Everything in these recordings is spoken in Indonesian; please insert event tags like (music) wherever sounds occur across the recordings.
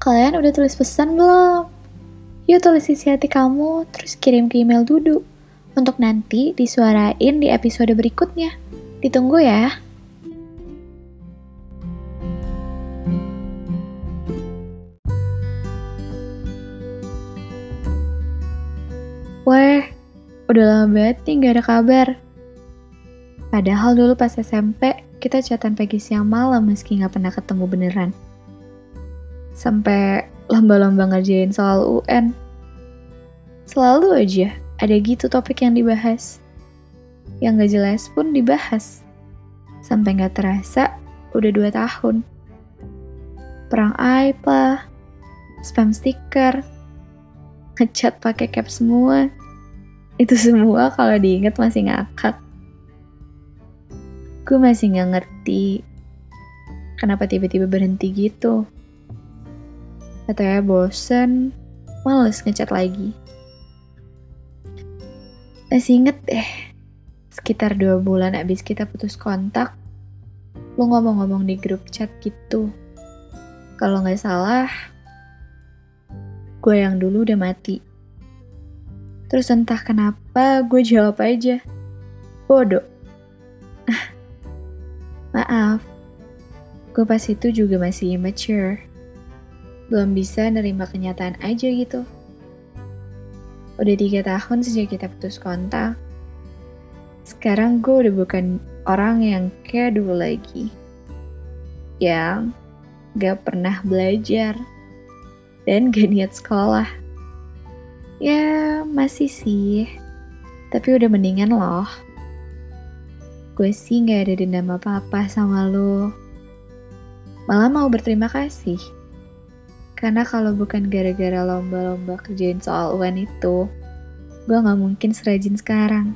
kalian udah tulis pesan belum? Yuk tulis isi hati kamu, terus kirim ke email Dudu. Untuk nanti disuarain di episode berikutnya. Ditunggu ya. Weh, udah lama banget nih gak ada kabar. Padahal dulu pas SMP, kita catatan pagi siang malam meski gak pernah ketemu beneran. Sampai lomba-lomba ngerjain soal UN. Selalu aja ada gitu topik yang dibahas. Yang gak jelas pun dibahas. Sampai gak terasa, udah dua tahun. Perang lah, spam stiker, ngecat pakai cap semua. Itu semua kalau diinget masih ngakak. Gue masih nggak ngerti kenapa tiba-tiba berhenti gitu. Katanya bosen, males ngecat lagi. Masih inget deh, sekitar dua bulan abis kita putus kontak, lu ngomong-ngomong di grup chat gitu. Kalau nggak salah, gue yang dulu udah mati. Terus entah kenapa gue jawab aja, bodoh. (laughs) Maaf, gue pas itu juga masih immature. Belum bisa nerima kenyataan aja gitu. Udah tiga tahun sejak kita putus kontak. Sekarang gue udah bukan orang yang kayak dulu lagi. Yang gak pernah belajar dan gak niat sekolah. Ya, masih sih. Tapi udah mendingan loh. Gue sih gak ada dendam apa-apa sama lo. Malah mau berterima kasih. Karena kalau bukan gara-gara lomba-lomba kerjain soal UN itu, gue gak mungkin serajin sekarang.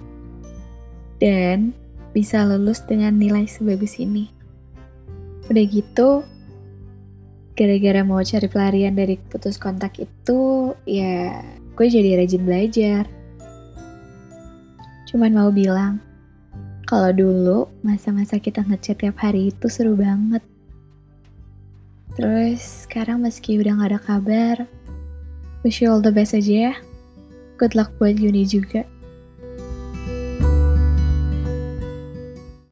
Dan bisa lulus dengan nilai sebagus ini. Udah gitu, gara-gara mau cari pelarian dari putus kontak itu, ya gue jadi rajin belajar. Cuman mau bilang, kalau dulu masa-masa kita ngechat tiap hari itu seru banget. Terus sekarang meski udah gak ada kabar, wish you all the best aja ya. Good luck buat Yuni juga.